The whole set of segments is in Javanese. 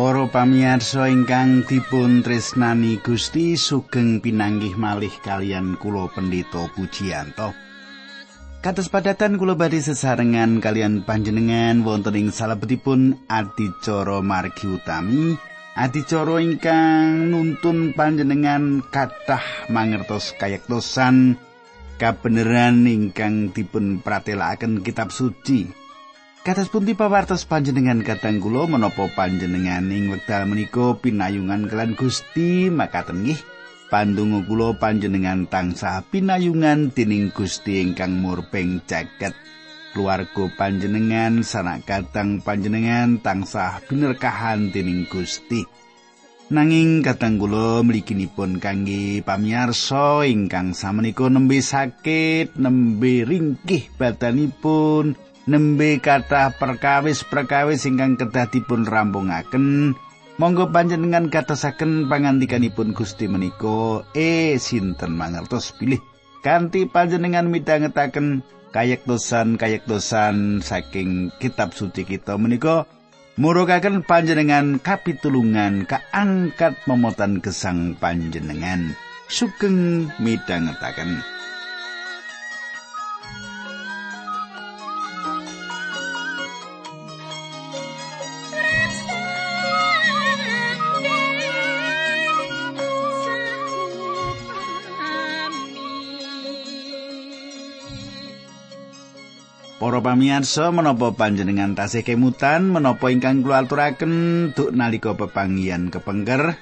Para pamirsa ingkang dipun tresnani Gusti sugeng pinanggih malih kalian kula pendeta Pujiyanto. Kados padatan kula badhe sesarengan kalian panjenengan wonten ing salebetipun adicara margi utami, adicara ingkang nuntun panjenengan kathah mangertos kayektosan kabeneran ingkang dipun pratelakaken kitab suci. Kados pundi pawartos panjenengan kadang kula menapa panjenengan ing wekdal menika pinayungan kelan Gusti? Makaten nggih. Pandonga kula panjenengan tansah pinayungan dening Gusti ingkang murbeng jagat. Keluarga panjenengan sanak kadang panjenengan tansah binerkahan dening Gusti. Nanging kadang kula mliginipun kangge pamirsa ingkang samenika nembe sakit nembe ringkih badanipun nembe kathah perkawis-perkawis ingkang kedah dipun rampungaken. Monggo panjenengan katosaken pangandikanipun Gusti menika. Eh sinten mangertos pilih kanthi panjenengan midhangetaken kayektosan-kayektosan saking kitab suci kita menika. Murugaken panjenengan kapitulungan kaangkat memotan gesang panjenengan. Sugeng midhangetaken Para pamirsa menapa panjenengan tasih kemutan menapa ingkang kula aturaken duk nalika pepanggihan kepengker?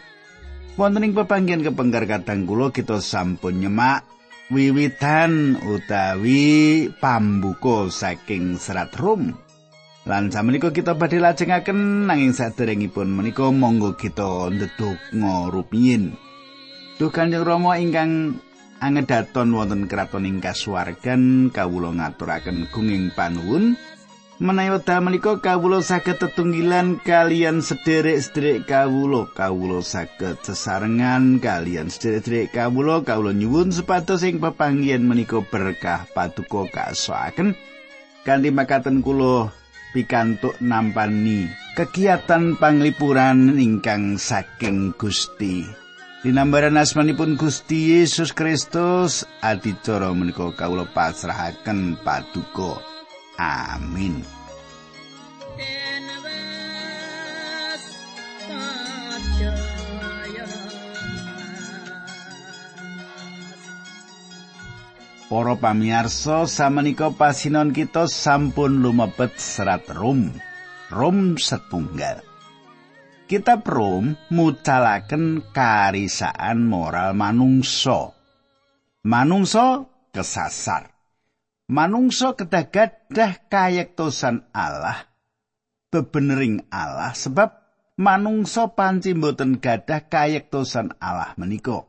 Wonten ing pepanggihan kepengker kadang kula kita sampun nyemak wiwitan utawi pambuka saking serat Rum. Lan samenika kita badhe lajengaken nanging saderengipun menika monggo kita ndedonga rupiyin Duh Kanjeng Rama ingkang angedaton wonten kraton ing kasuwargan kawula ngaturaken gunging panuwun. Menawi wekdal menika kawula saged tetunggilan kalian sederek-sederek kawula kawula saged sesarengan kalian sederek-sederek kawula kawula nyuwun supados ing pepanggihan menika berkah paduka kasoaken kanthi makaten kula pikantuk nampani kegiatan panglipuran ingkang saking Gusti Dinambaran asmanipun Gusti Yesus Kristus adicara menika kawula pasrahaken paduka. Amin. Para pamirsa samenika pasinon kita sampun lumebet serat Rom. Rom setunggal. Kitab Rom mucalaken karisaan moral manungsa. Manungsa kesasar. Manungsa kedah gadah kayektosan Allah. Bebenering Allah sebab manungsa panci mboten gadah kayektosan Allah menika.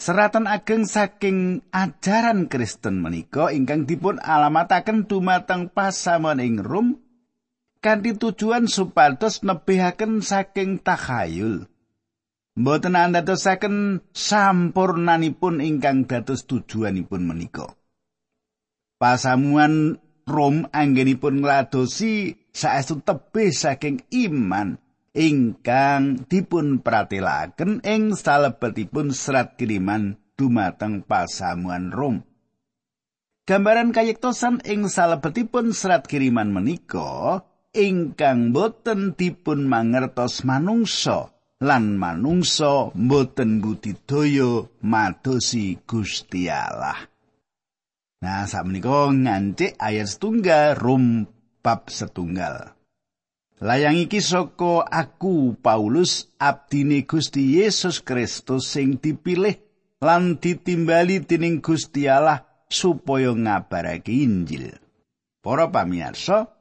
Seratan ageng saking ajaran Kristen menika ingkang dipun alamataken dumateng pasaman ing Rom kanthi tujuan supados nebihaken saking takhayul. Mboten andadosaken sampurnanipun ingkang dados tujuanipun menika. Pasamuan Rom anggenipun ngladosi saestu tebih saking iman ingkang dipun pratelaken ing salebetipun serat kiriman dumateng pasamuan Rom. Gambaran kayektosan ing salebetipun serat kiriman menika ingkang boten dipun mangertos manungsa lan manungsa boten budidaya madosi Gusti Allah. Nah, sakmenika ngancik ayat setunggal rum bab setunggal. Layang iki saka aku Paulus abdine Gusti Yesus Kristus sing dipilih lan ditimbali dening Gusti Allah supaya ngabarake Injil. Para pamirsa,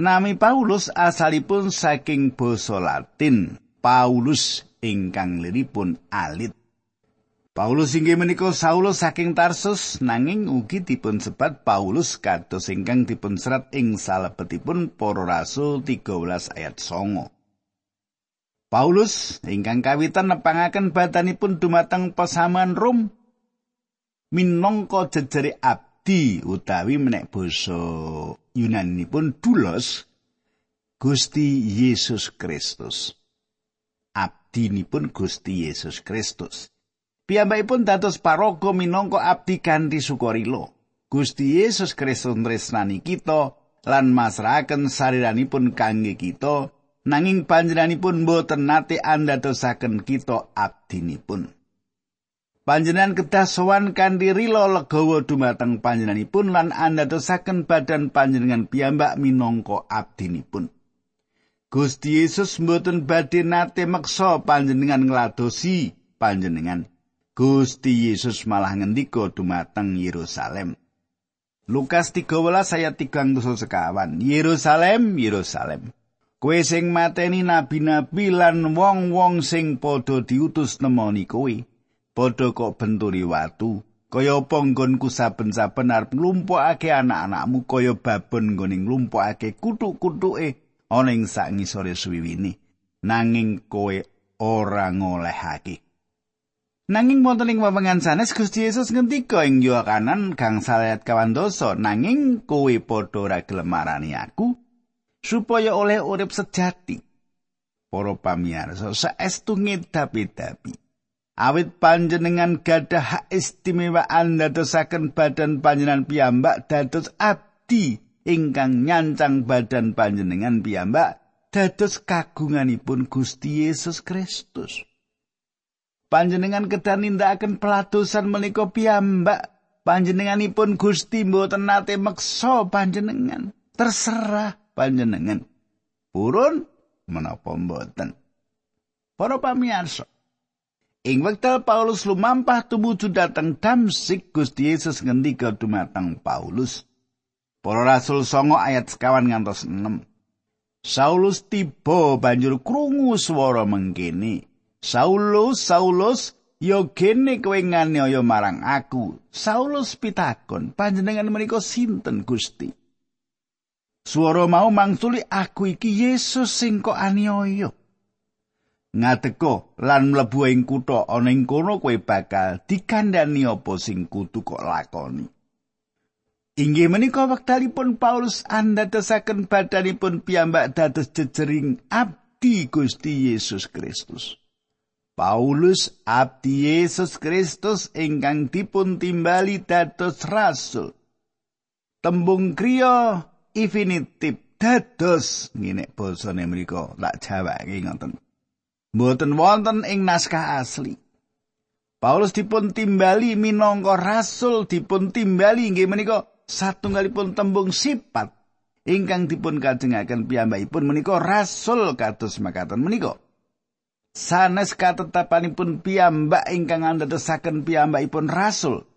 Nami Paulus asalipun saking basa Latin. Paulus ingkang liripun alit. Paulus inggih menika Saulus saking Tarsus nanging ugi dipun sebat Paulus kados ingkang dipun serat ing salebetipun para rasul 13 ayat 9. Paulus ingkang kawitan nepangaken badanipun dumateng pesaman Rom minangka jejere abdi utawi menek basa Yunani pun dulos Gusti Yesus Kristus. Abdinipun Gusti Yesus Kristus. Piyambakipun dados paraga minangka abdi kanthi sukarila. Gusti Yesus Kristus tresnani kita lan masrahaken sariranipun kangge kita nanging panjenenganipun boten nate andadosaken kita abdinipun. Panjenengan kedah sowan kanthi rila legawa dumateng panjenenganipun lan andadosaken badan panjenengan piyambak minangka abdinipun. Gusti Yesus mboten badhe nate meksa panjenengan ngladosi panjenengan. Gusti Yesus malah ngendika dumateng Yerusalem. Lukas 13 ayat 3 sekawan. Yerusalem, Yerusalem. Kowe sing mateni nabi-nabi lan wong-wong sing padha diutus nemoni kowe. Padha kok benturi watu. Kaya apa nggonku saben-saben arep nglumpukake anak-anakmu kaya babon nggone nglumpukake kutuk-kutuke ana ing sak ngisore suwiwini. Nanging kowe ora ngolehake. Nanging wonten ing wewengan sanes Gusti Yesus ngendika ing Yohanan gangsal ayat kawan dosa nanging kowe padha ora gelem aku supaya oleh urip sejati. Para pamirsa saestu ngedapi-dapi awit panjenengan gadah hak istimewa anda badan panjenengan piyambak dados abdi ingkang nyancang badan panjenengan piyambak dados kagunganipun Gusti Yesus Kristus. Panjenengan kedah nindakaken pelatusan menika piyambak panjenenganipun Gusti mboten nate meksa panjenengan terserah panjenengan purun menapa mboten para pamirsa Ing wekdal Paulus lumampah tumuju dhateng Damsik, Gusti Yesus ngendika dumateng Paulus. Para Rasul songo ayat sekawan ngantos 6. Saulus tiba banjur krungu swara mengkene. Saulus, Saulus, yo gene kowe nganiaya marang aku. Saulus pitakon, panjenengan menika sinten Gusti? Swara mau mangsuli aku iki Yesus sing kok aniaya. Ngadeko lan mlebu ing kutha ana ing kono kowe bakal dikandani apa sing kudu kok lakoni. Inggih menika wektalipun Paulus andadosaken badanipun piyambak dados jejering abdi Gusti Yesus Kristus. Paulus abdi Yesus Kristus ingkang dipun timbali dados rasul. Tembung kriya infinitif dados ngene basane mriku lak jawake ngoten. Mboten wonten ing naskah asli. Paulus dipun timbali minangka rasul dipun timbali inggih menika satunggalipun tembung sifat ingkang dipun kajengaken piyambakipun menika rasul kados makaten menika. Sanes katetapanipun piyambak ingkang andadosaken piyambakipun rasul.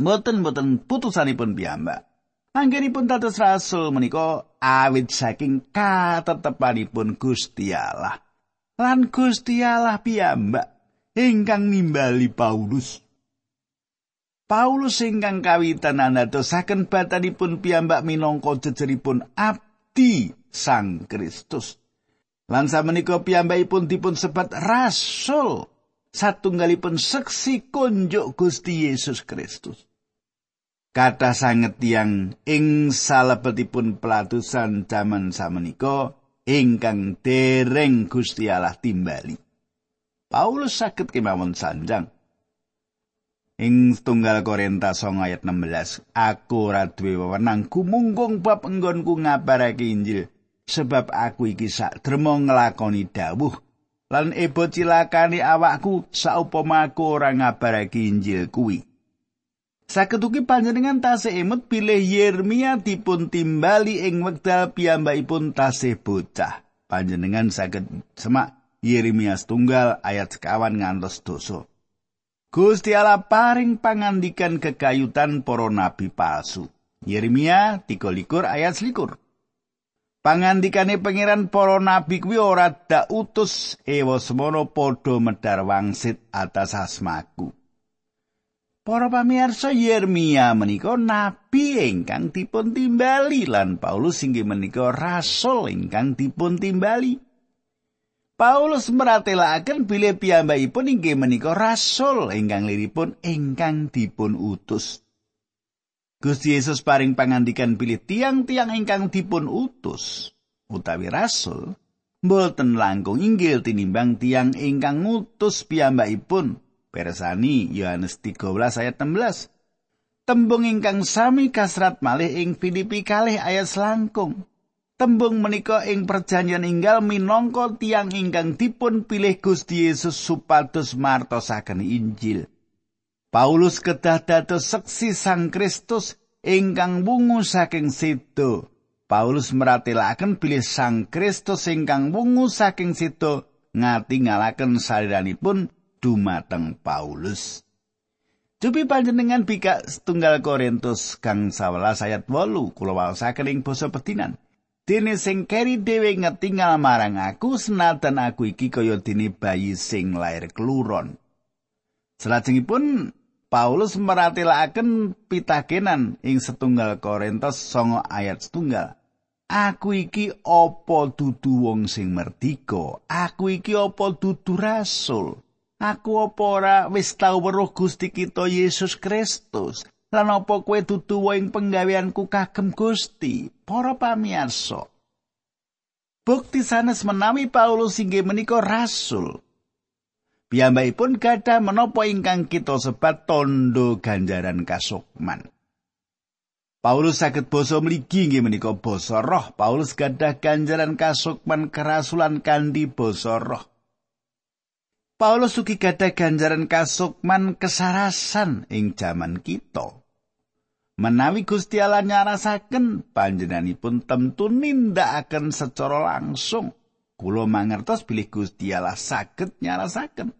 Mboten-mboten putusanipun piyambak. Anggenipun dados rasul menika awit saking katetepanipun Gusti Allah. Lan Gusti Allah piyambak ingkang nimbali Paulus. Paulus ingkang kawitan anatosaken batanipun piyambak minangka jejeripun abdi Sang Kristus. Lan samenika piyambakipun dipun sebat rasul satunggalipun seksi kunjuk Gusti Yesus Kristus. Kata sanget yang ing salebetipun pelatusan zaman samenika ingkang dereng Gusti Allah timbali. Paulus sakit kemawon sanjang. Ing tunggal Korinta song ayat 16, aku ora duwe wewenang gumungkung bab enggonku ngabarake Injil, sebab aku iki sak drema nglakoni dawuh lan ebo cilakani awakku saupama aku ora ngabarake Injil kuwi. Saketuki panjenengan tasih emut bilih Yeremia dipun timbali ing wekdal piyambakipun tasih bocah. Panjenengan saged semak Yeremia tunggal ayat sekawan ngantos dosa. Gusti Allah paring pangandikan kekayutan para nabi palsu. Yeremia 13 ayat 21. Pangandikane pangeran para nabi kuwi ora dak utus ewa semono padha medar wangsit atas asmaku. Para pamirsa Yeremia menika nabi ingkang dipun timbali lan Paulus inggih menika rasul ingkang dipun timbali. Paulus meratelaken bilih piyambakipun inggih menika rasul ingkang liripun ingkang dipun utus. Gusti Yesus paring pangandikan bilih tiang-tiang ingkang dipun utus. utawi rasul mboten langkung inggil tinimbang tiang ingkang ngutus piyambakipun persani Yohanes 13 ayat 16 tembung ingkang sami kasrat malih ing Filipi kalih ayat selangkung. Tembung menika ing perjanjian inggal minangka tiang ingkang dipun pilih Gusti Yesus supados martosaken Injil. Paulus kedah dados seksi Sang Kristus ingkang wungu saking situ. Paulus meratelaken bilih Sang Kristus ingkang wungu saking situ ngatingalaken saliranipun dumateng Paulus. Jupi panjenengan bika setunggal Korintus kang 11 ayat 8 kula waosaken ing basa petinan. Dene sing keri dhewe ngetingal marang aku senajan aku iki kaya dene bayi sing lair keluron. Salajengipun Paulus meratelaken pitakenan ing setunggal Korintus songo ayat setunggal. Aku iki apa dudu wong sing merdika? Aku iki apa dudu rasul? Aku apa ora wis tau weruh Gusti kita Yesus Kristus? Lan apa kowe dudu wong penggaweanku kagem Gusti? Para pamirsa. Bukti sanes menawi Paulus inggih menika rasul. Piyambakipun gadah menapa ingkang kita sebat tondo ganjaran kasukman. Paulus saged basa mligi nggih menika basa roh. Paulus gadah ganjaran kasukman kerasulan kanthi basa roh. Paulus ugi gadah ganjaran kasukman kesarasan ing jaman kita. Menawi Gusti Allah nyarasaken panjenenganipun temtu nindakaken secara langsung. Kulo mangertos bilih Gusti Allah saged nyarasaken.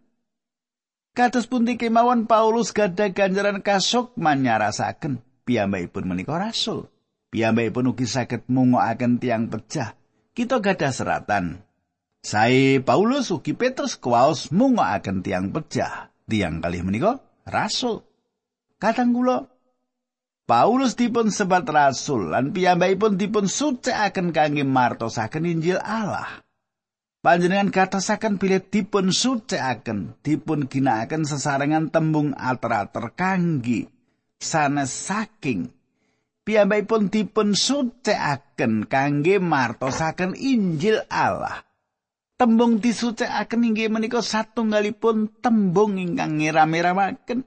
Kados pundi kemawon Paulus gadah ganjaran kasuk manyarasaken piyambakipun menika rasul. Piyambakipun ugi saged mungokaken tiang pecah. Kita gadah seratan. Sae Paulus ugi Petrus kuwaos mungokaken tiang pecah. Tiang kalih menika rasul. Kadang kula Paulus dipun sebat rasul lan piyambakipun dipun sucikaken kangge martosaken Injil Allah. Panjenengan katasaken bilih dipun sucikaken, dipun ginakaken sesarengan tembung ater-ater kangge sanes saking piyambakipun dipun sucikaken kangge martosaken Injil Allah. Tembung disucikaken inggih menika satunggalipun tembung ingkang ngiram-iramaken.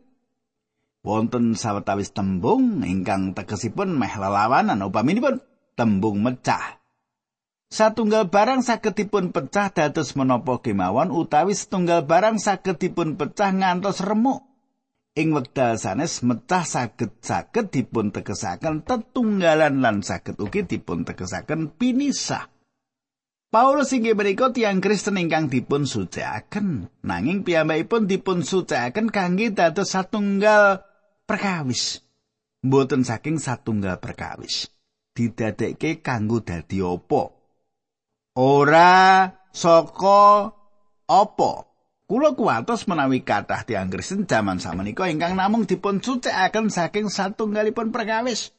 Wonten sawetawis tembung ingkang tegesipun meh lelawanan upaminipun tembung mecah. Satunggal barang saged dipun pecah dados menapa kemawon utawi setunggal barang saged dipun pecah ngantos remuk. Ing wekdal sanes mecah saged saged dipun tegesaken tetunggalan lan saged ugi dipun tegesaken pinisah. Paulus inggih menika tiyang Kristen ingkang dipun sucikaken nanging piyambakipun dipun sucikaken kangge dados satunggal perkawis. Mboten saking satunggal perkawis. Didadekke kanggo dadi apa? ora saka apa kula kuwatos menawi kathah tiyang Kristen jaman samenika ingkang namung dipun sucikaken saking satunggalipun perkawis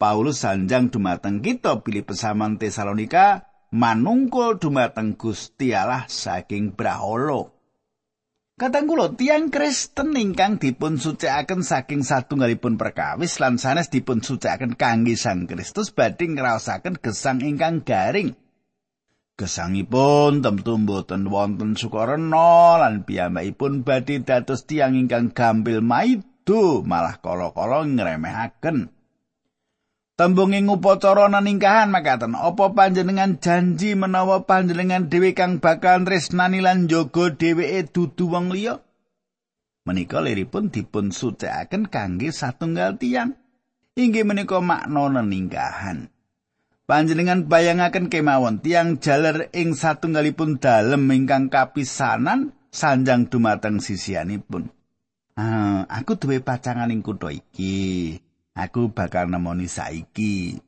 Paulus sanjang dumateng kita pilih pesaman Tesalonika manungkul dumateng Gusti Allah saking Braholo. Katang kula tiang Kristen ingkang dipun sucikaken saking satunggalipun perkawis lan sanes dipun sucikaken kangge Sang Kristus badhe ngraosaken gesang ingkang garing. Gesangipun temtu mboten wonten sukarena lan piyambakipun badhe dados tiyang ingkang gampil maido malah kala-kala ngremehaken. Tembung ing upacara ningkahan makaten, apa panjenengan janji menawa panjenengan dhewe kang bakal tresnani lan njaga dheweke dudu wong liya? Menika liripun dipun sucikaken kangge satunggal tiyang. Inggih menika makna ningkahan. Panjenengan bayangaken kemawon tiang jaler ing satunggalipun dalem ingkang kapisanan sanjang dumateng sisianipun. Ah, aku duwe pacangan ing kutha iki. Aku bakal nemoni saiki.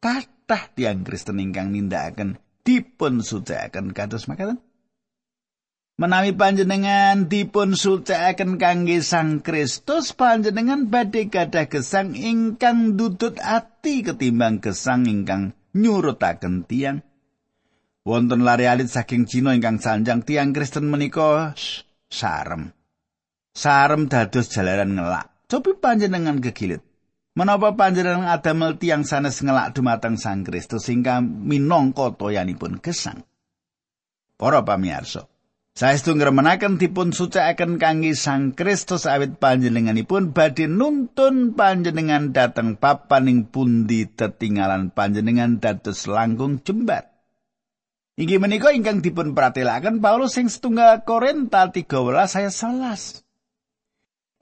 Kathah tiang Kristen ingkang nindakaken dipun sucikaken kados makaten. Menawi panjenengan dipun sucikaken kangge Sang Kristus, panjenengan badhe gadah gesang ingkang dudut ati ketimbang gesang ingkang nyurutaken tiang. Wonten lari alit saking Cina ingkang sanjang tiang Kristen menika sarem. Sarem dados jalaran ngelak. Cobi panjenengan kegilit. Menapa panjenengan adamel tiang sanes ngelak dumateng Sang Kristus singkang minangka toyanipun gesang. Para pamirsa, saestu ngremenaken dipun sucikaken kangge Sang Kristus awit panjenenganipun badhe nuntun panjenengan dhateng papaning pundi tetinggalan panjenengan dados langkung jembat. Inggih menika ingkang dipun pratelaken Paulus sing setunggal Korinta 13 saya 11.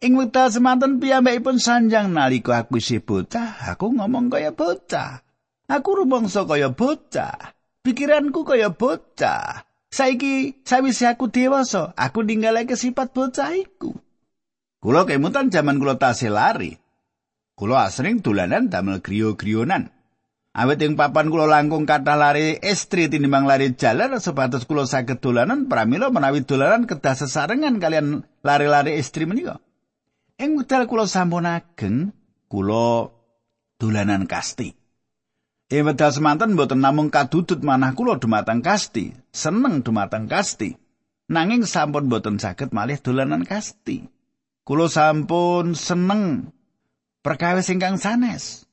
Ing wekdal semanten piyambakipun sanjang nalika aku isih bocah, aku ngomong kaya bocah. Aku rumangsa kaya bocah. Pikiranku kaya bocah. Saiki sawise aku dewasa, aku ninggalake sifat bocah iku. Kula kemutan jaman kula tasih lari. Kula asring dolanan damel griyo-griyonan. Awit ing papan kula langkung kathah lari estri tinimbang lari jalan sebatas kula saged dolanan pramila menawi dolanan kedah sesarengan kalian lari-lari estri menika. Ing wekdal kula sampun ageng, kula dolanan kasti. Ing wekdal semanten mboten namung kadudut manah kula dumateng kasti, seneng dumateng kasti. Nanging sampun mboten saged malih dolanan kasti. Kula sampun seneng perkawis ingkang sanes.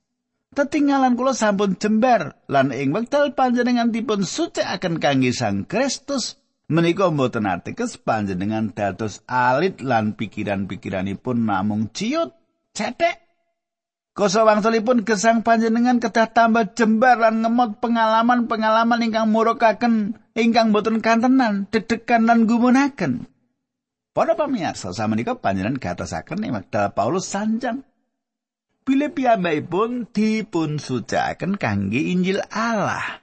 Tetinggalan kula sampun jembar lan ing wekdal panjenengan dipun sucikaken kangge Sang Kristus menika mboten ateges panjenengan dados alit lan pikiran-pikiranipun namung ciut cetek Koso wangsulipun gesang panjenengan kedah tambah jembar lan ngemot pengalaman-pengalaman ingkang murukaken ingkang boten kantenan, dedekan lan gumunaken. Para pamirsa samenika panjenengan gatosaken ing wekdal Paulus sanjang. Bilih piyambakipun dipun sucaken kangge Injil Allah.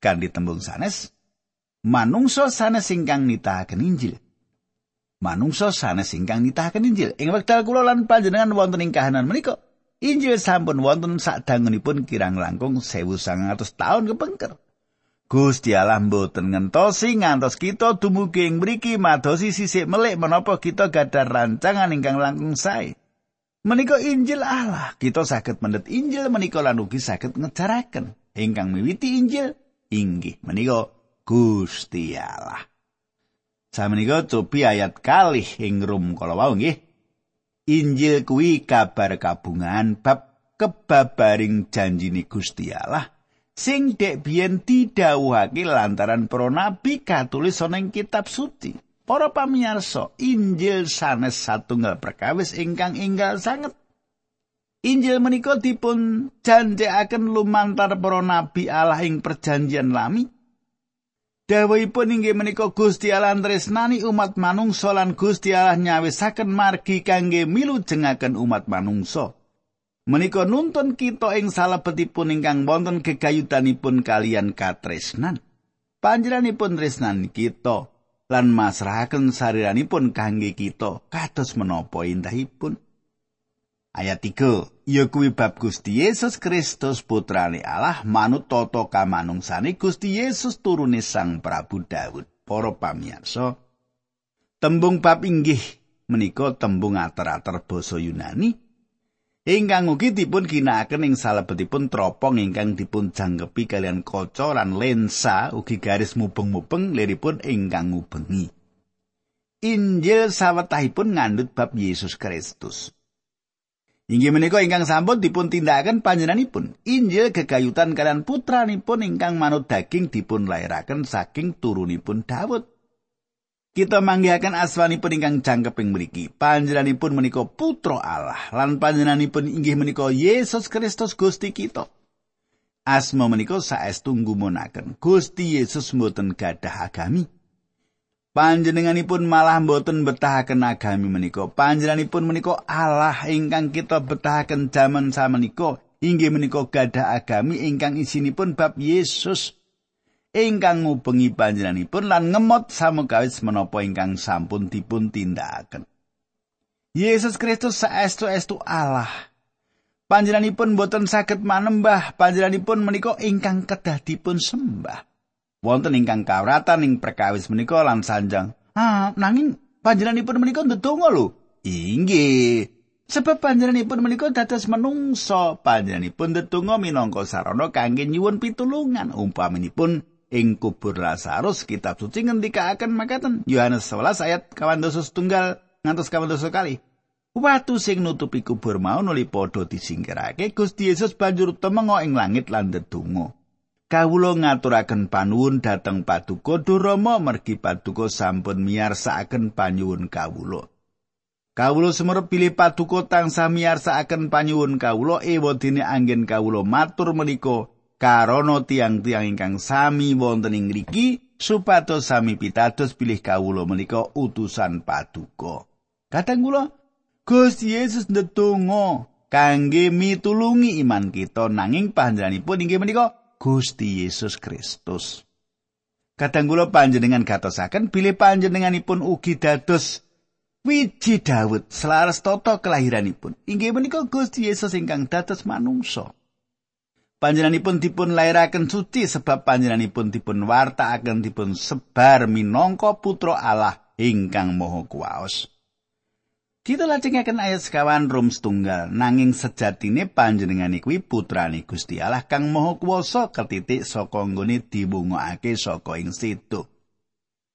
Kanthi tembung sanes, manungsa sanes ingkang nitahaken Injil. Manungsa sanes ingkang nitahaken Injil. Ing wekdal kula lan panjenengan wonten ing kahanan menika, Injil sampun wonten sadangunipun kirang langkung 1900 taun kepengker. Gusti Allah mboten ngentosi ngantos kita dumugi ing mriki madosi sisik melek menapa kita gadah rancangan ingkang langkung sae. Menika Injil Allah, kita saged mendet Injil menika lan ugi saged ngejaraken. Ingkang miwiti Injil inggih menika Gusti Allah. Samenika cobi ayat kalih ing rum kala wau nggih. Injil kuwi kabar kabungan bab kebabaring janjine Gusti Allah sing dek biyen didhawuhake lantaran para nabi katulis ana ing kitab suci. Para pamirsa, Injil sanes satunggal perkawis ingkang inggal sanget. Injil menika dipun janjekaken lumantar para nabi Allah ing perjanjian lami. Dawuhipun inggih menika Gusti Allah tresnani umat manungsa lan Gusti Allah nyawisaken margi kangge milujengaken umat manungsa. Menika nuntun kita ing salebetipun ingkang wonten gegayutanipun kalian katresnan. Panjenenganipun tresnan kita lan masrahaken sariranipun kangge kita kados menapa indahipun. Ayat 3, ya kuwi bab Gusti Yesus Kristus putrane Allah manut tata kamanungsane Gusti Yesus turune Sang Prabu Daud. Para pamirsa, tembung bab inggih menika tembung ater-ater basa Yunani ingkang ugi dipun ginakaken ing salebetipun tropong ingkang dipun jangkepi kalian kaca lan lensa ugi garis mubeng-mubeng liripun ingkang ngubengi. Injil sawetahipun ngandut bab Yesus Kristus. Inggih menika ingkang sampun dipun tindakaken panjenenganipun. Injil gegayutan kalian putranipun ingkang manut daging dipun lairaken saking turunipun Daud. Kita manggihaken aswanipun ingkang jangkeping mriki. Panjenenganipun menika putra Allah lan panjenenganipun inggih menika Yesus Kristus Gusti kita. Asma menika saestu nggumunaken. Gusti Yesus mboten gadah agami. Panjenenganipun malah boten betahaken agami menika. Panjenenganipun menika Allah ingkang kita betahaken jaman samenika. Inggih menika gadah agami ingkang isinipun bab Yesus. Ingkang ngubengi panjenenganipun lan ngemot samukawis menapa ingkang sampun dipun tindakaken. Yesus Kristus saestu-estu Allah. Panjenenganipun boten saged manembah, panjenenganipun menika ingkang kedah dipun sembah. Wonten ingkang kawratan ing perkawis menika lan sanjang. Ah, nanging panjenenganipun menika ndedonga lho. Inggih. Sebab panjenenganipun menika dados menungso, panjenenganipun ndedonga minangka sarana kangge nyuwun pitulungan umpaminipun ing kubur Lazarus kitab suci ngendikaaken makaten Yohanes 11 ayat kawan dosa setunggal ngantos kawan dosa kali. Watu sing nutupi kubur mau nuli padha disingkirake, Gusti Yesus banjur temengo ing langit lan ndedonga. Kawula ngaturaken panuwun dhateng Paduka Durama mergi Paduka sampun miyarsakaken panyuwun kawula. Kawula semerep pilih Paduka tansah miyarsakaken panyuwun kawula ewadene anggen kawula matur menika karana tiang-tiang ingkang sami wonten ing mriki supados sami pitados pilih kawula menika utusan Paduka. Kadang kula Gusti Yesus ndedonga kangge mitulungi iman kita nanging panjenenganipun inggih menika Gusti Yesus Kristus. Kadang kula panjenengan gatosaken bilih panjenenganipun ugi dados wiji Daud selaras toto kelahiranipun. Inggih menika Gusti Yesus ingkang dados manungsa. Panjenenganipun dipun lairaken suci sebab panjenenganipun dipun wartakaken dipun sebar minangka putra Allah ingkang maha kuwaos. Kita lajengaken ayat sekawan rum setunggal nanging sejatine panjenengan kuwi putrane Gusti Allah kang Maha Kuwasa ketitik saka nggone diwungokake saka ing situ.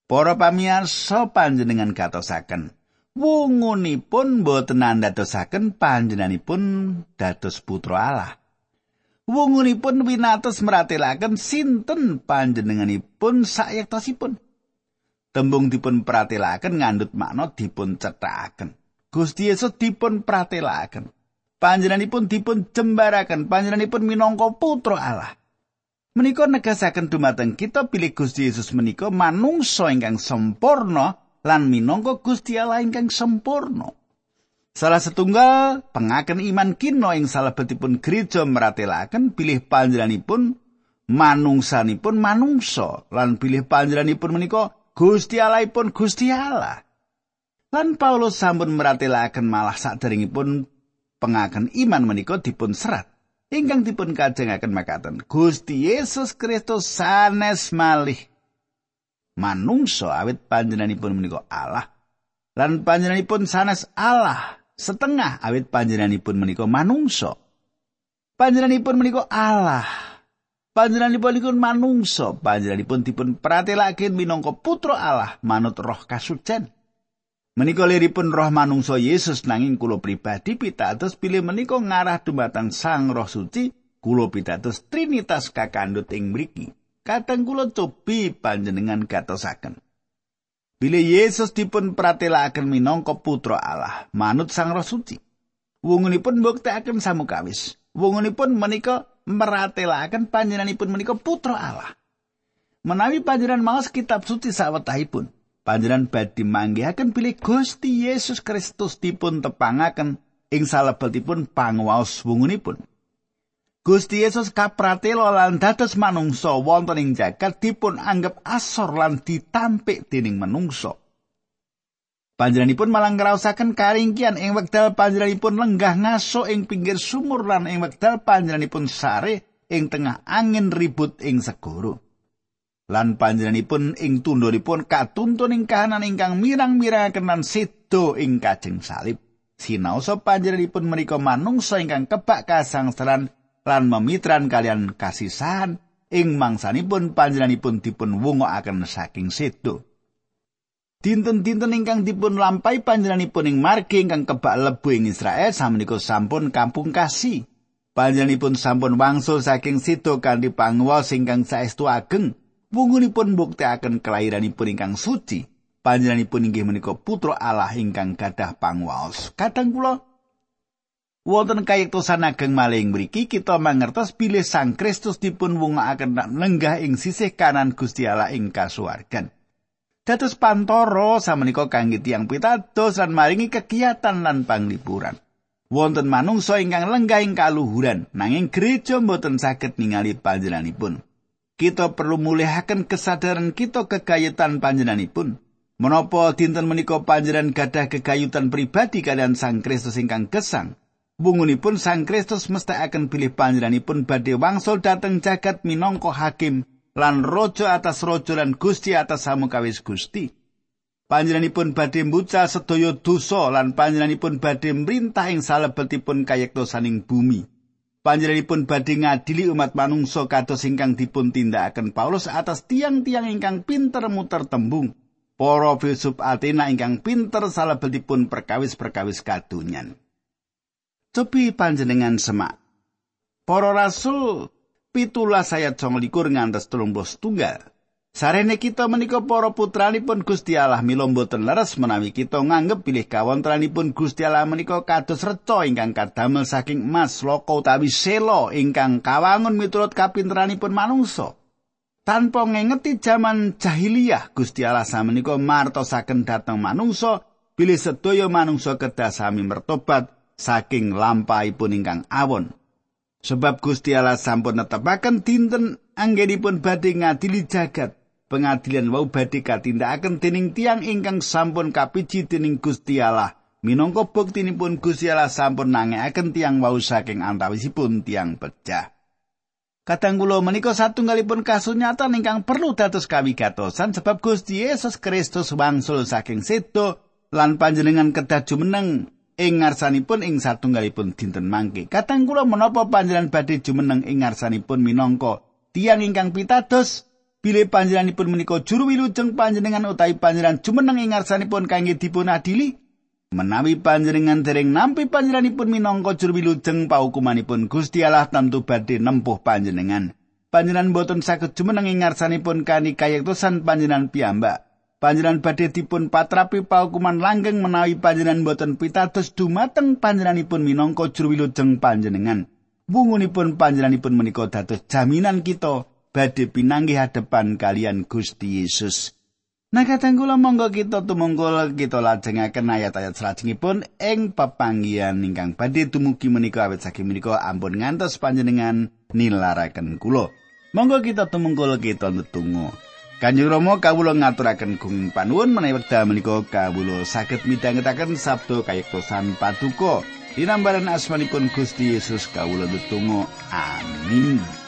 Para pamirsa panjenengan katosaken wungunipun boten andadosaken panjenenganipun dados putra Allah. Wungunipun winates meratelaken sinten panjenenganipun sayektosipun. Tembung dipun pratelaken ngandut makna dipun cethakaken. Gusti Yesus dipun pratelaken. Panjenenganipun dipun jembaraken, panjenenganipun minangka putra Allah. Menika negasaken dumateng kita pilih Gusti Yesus menika manungsa ingkang sempurna lan minangka Gusti Allah ingkang sempurna. Salah setunggal pengaken iman kino ing salebetipun gereja meratelaken pilih panjenenganipun manungsanipun manungsa lan pilih panjenenganipun menika Gusti Allahipun Gusti Allah. Lan Paulus sampun meratelaken malah saderengipun pengaken iman menika dipun serat. Ingkang dipun kajengaken makaten, Gusti Yesus Kristus sanes malih manungsa awit panjenenganipun menika Allah. Lan panjenenganipun sanes Allah setengah awit panjenenganipun menika manungsa. Panjenenganipun menika Allah. Panjenenganipun menika manungsa, panjenenganipun dipun pratelaken minangka putra Allah manut roh kasucen. Menika liripun roh manungsa Yesus nanging kula pribadi pitados pilih menika ngarah dumateng Sang Roh Suci kula pitados Trinitas kakandhut ing mriki. Kadang kula cobi panjenengan gatosaken. Bilih Yesus dipun pratelakaken minangka putra Allah, manut Sang Roh Suci. Wungunipun mbuktekaken samukawis. Wungunipun menika meratelaken panjenenganipun menika putra Allah. Menawi panjenengan maos kitab suci sawetahipun, panjenengan badhe manggihaken bilih Gusti Yesus Kristus dipun tepangaken ing salebetipun panguwaos wungunipun. Gusti Yesus kapratela lan dados manungsa wonten ing jagat dipun anggap asor lan ditampik dening manungsa. Panjenenganipun malah ngraosaken karingkian ing wekdal panjenenganipun lenggah ngaso ing pinggir sumur lan ing wekdal panjenenganipun sare ing tengah angin ribut ing segoro. Lan panjenenganipun ing tundhonipun katuntun ing kahanan ingkang mirang-mirangaken lan sedo ing kajeng salib. Sinaosa panjenenganipun menika manungsa ingkang kebak kasangsaran lan memitran kalian kasisahan ing mangsanipun panjenenganipun dipun wungokaken saking sedo. Dinten-dinten ingkang dipun lampahi panjenenganipun ing margi ingkang kebak lebu ing Israel samenika sampun kampung kasih. Panjenenganipun sampun wangsul saking sedo kanthi panguwas ingkang saestu ageng. Wungunipun mbuktekaken kelahiranipun ingkang suci. Panjenenganipun inggih menika putra Allah ingkang gadah pangwaos. Kadang kula wonten kayektosan ageng maling mriki kita mangertos bilih Sang Kristus dipun wungakaken lenggah ing sisih kanan Gusti Allah ing kasuwargan. Dados pantoro samenika kangge tiyang pitados lan maringi kegiatan lan panglipuran. Wonten manungsa ingkang lenggah ing kaluhuran, nanging gereja mboten saged ningali panjenenganipun. Kita perlu mulihaken kesadaran kita kekayutan panjenenganipun. Menapa dinten menika panjenengan gadah kekayutan pribadi kalian Sang Kristus ingkang gesang. Bungunipun Sang Kristus mesti pilih panjenenganipun badhe wangsul dateng jagat minangka hakim lan rojo atas rojo lan gusti atas samukawis gusti. Panjenenganipun badhe mbucal sedaya dosa lan panjenenganipun badhe mrintah ing salebetipun kayektosaning bumi. Panjenenganipun badhe ngadili umat manungsa kados ingkang dipun tindakaken Paulus atas tiang-tiang ingkang pinter muter tembung para filsuf Athena ingkang pinter salebetipun perkawis-perkawis kadunyan. Cobi panjenengan semak. Para rasul pitulas ayat 29 ngantos 33. Sarene kita menika para putranipun Gusti Allah mila boten leres menawi kita nganggep pilih kawontranipun Gusti Allah menika kados reca ingkang kadamel saking emas loko utawi selo ingkang kawangun miturut kapinteranipun manungsa. Tanpa ngengeti jaman jahiliyah Gusti Allah samenika martosaken dhateng manungsa pilih sedaya manungsa kedah sami mertobat saking lampahipun ingkang awon. Sebab Gusti Allah sampun netepaken dinten anggenipun badhe ngadili jagat pengadilan wau badhe katindakaken dening tiang ingkang sampun kapiji dening Gusti Allah. Minangka buktinipun Gusti Allah sampun nangekaken tiang wau saking antawisipun tiang pecah. Kadang kula menika satunggalipun kasunyatan ingkang perlu dados kawigatosan sebab Gusti Yesus Kristus wangsul saking sedo lan panjenengan kedah jumeneng ing ngarsanipun ing satunggalipun dinten mangke. Kadang kula menapa panjenengan badhe jumeneng ing ngarsanipun minangka tiang ingkang pitados Bilih panjenenganipun menika juru wilujeng panjenengan utawi panjenengan jumeneng ing ngarsanipun kangge dipun adili? Menawi panjenengan dereng nampi panjenenganipun minangka juru wilujeng paukumanipun Gusti Allah tentu badhe nempuh panjenengan. Panjenengan boten saged jumeneng ing ngarsanipun kani kayektosan panjenengan piyambak. Panjenengan badhe dipun patrapi paukuman langgeng menawi panjenengan boten pitados dumateng panjenenganipun minangka juru wilujeng panjenengan. Wungunipun panjenenganipun menika dados jaminan kita badhe pinanggih hadepan kalian Gusti Yesus. Nah kadang kula monggo kita tumungkul kita lajengaken ayat-ayat salajengipun ing pepanggihan ingkang badhe dumugi menika awit saking menika ampun ngantos panjenengan nilaraken kula. Monggo kita tumungkul kita ndedonga. Kanjeng Rama kawula ngaturaken gunging panuwun menawi wekdal menika kawula saged midhangetaken sabda kayektosan paduka. Dinambaran asmanipun Gusti Yesus kawula ndedonga. Amin.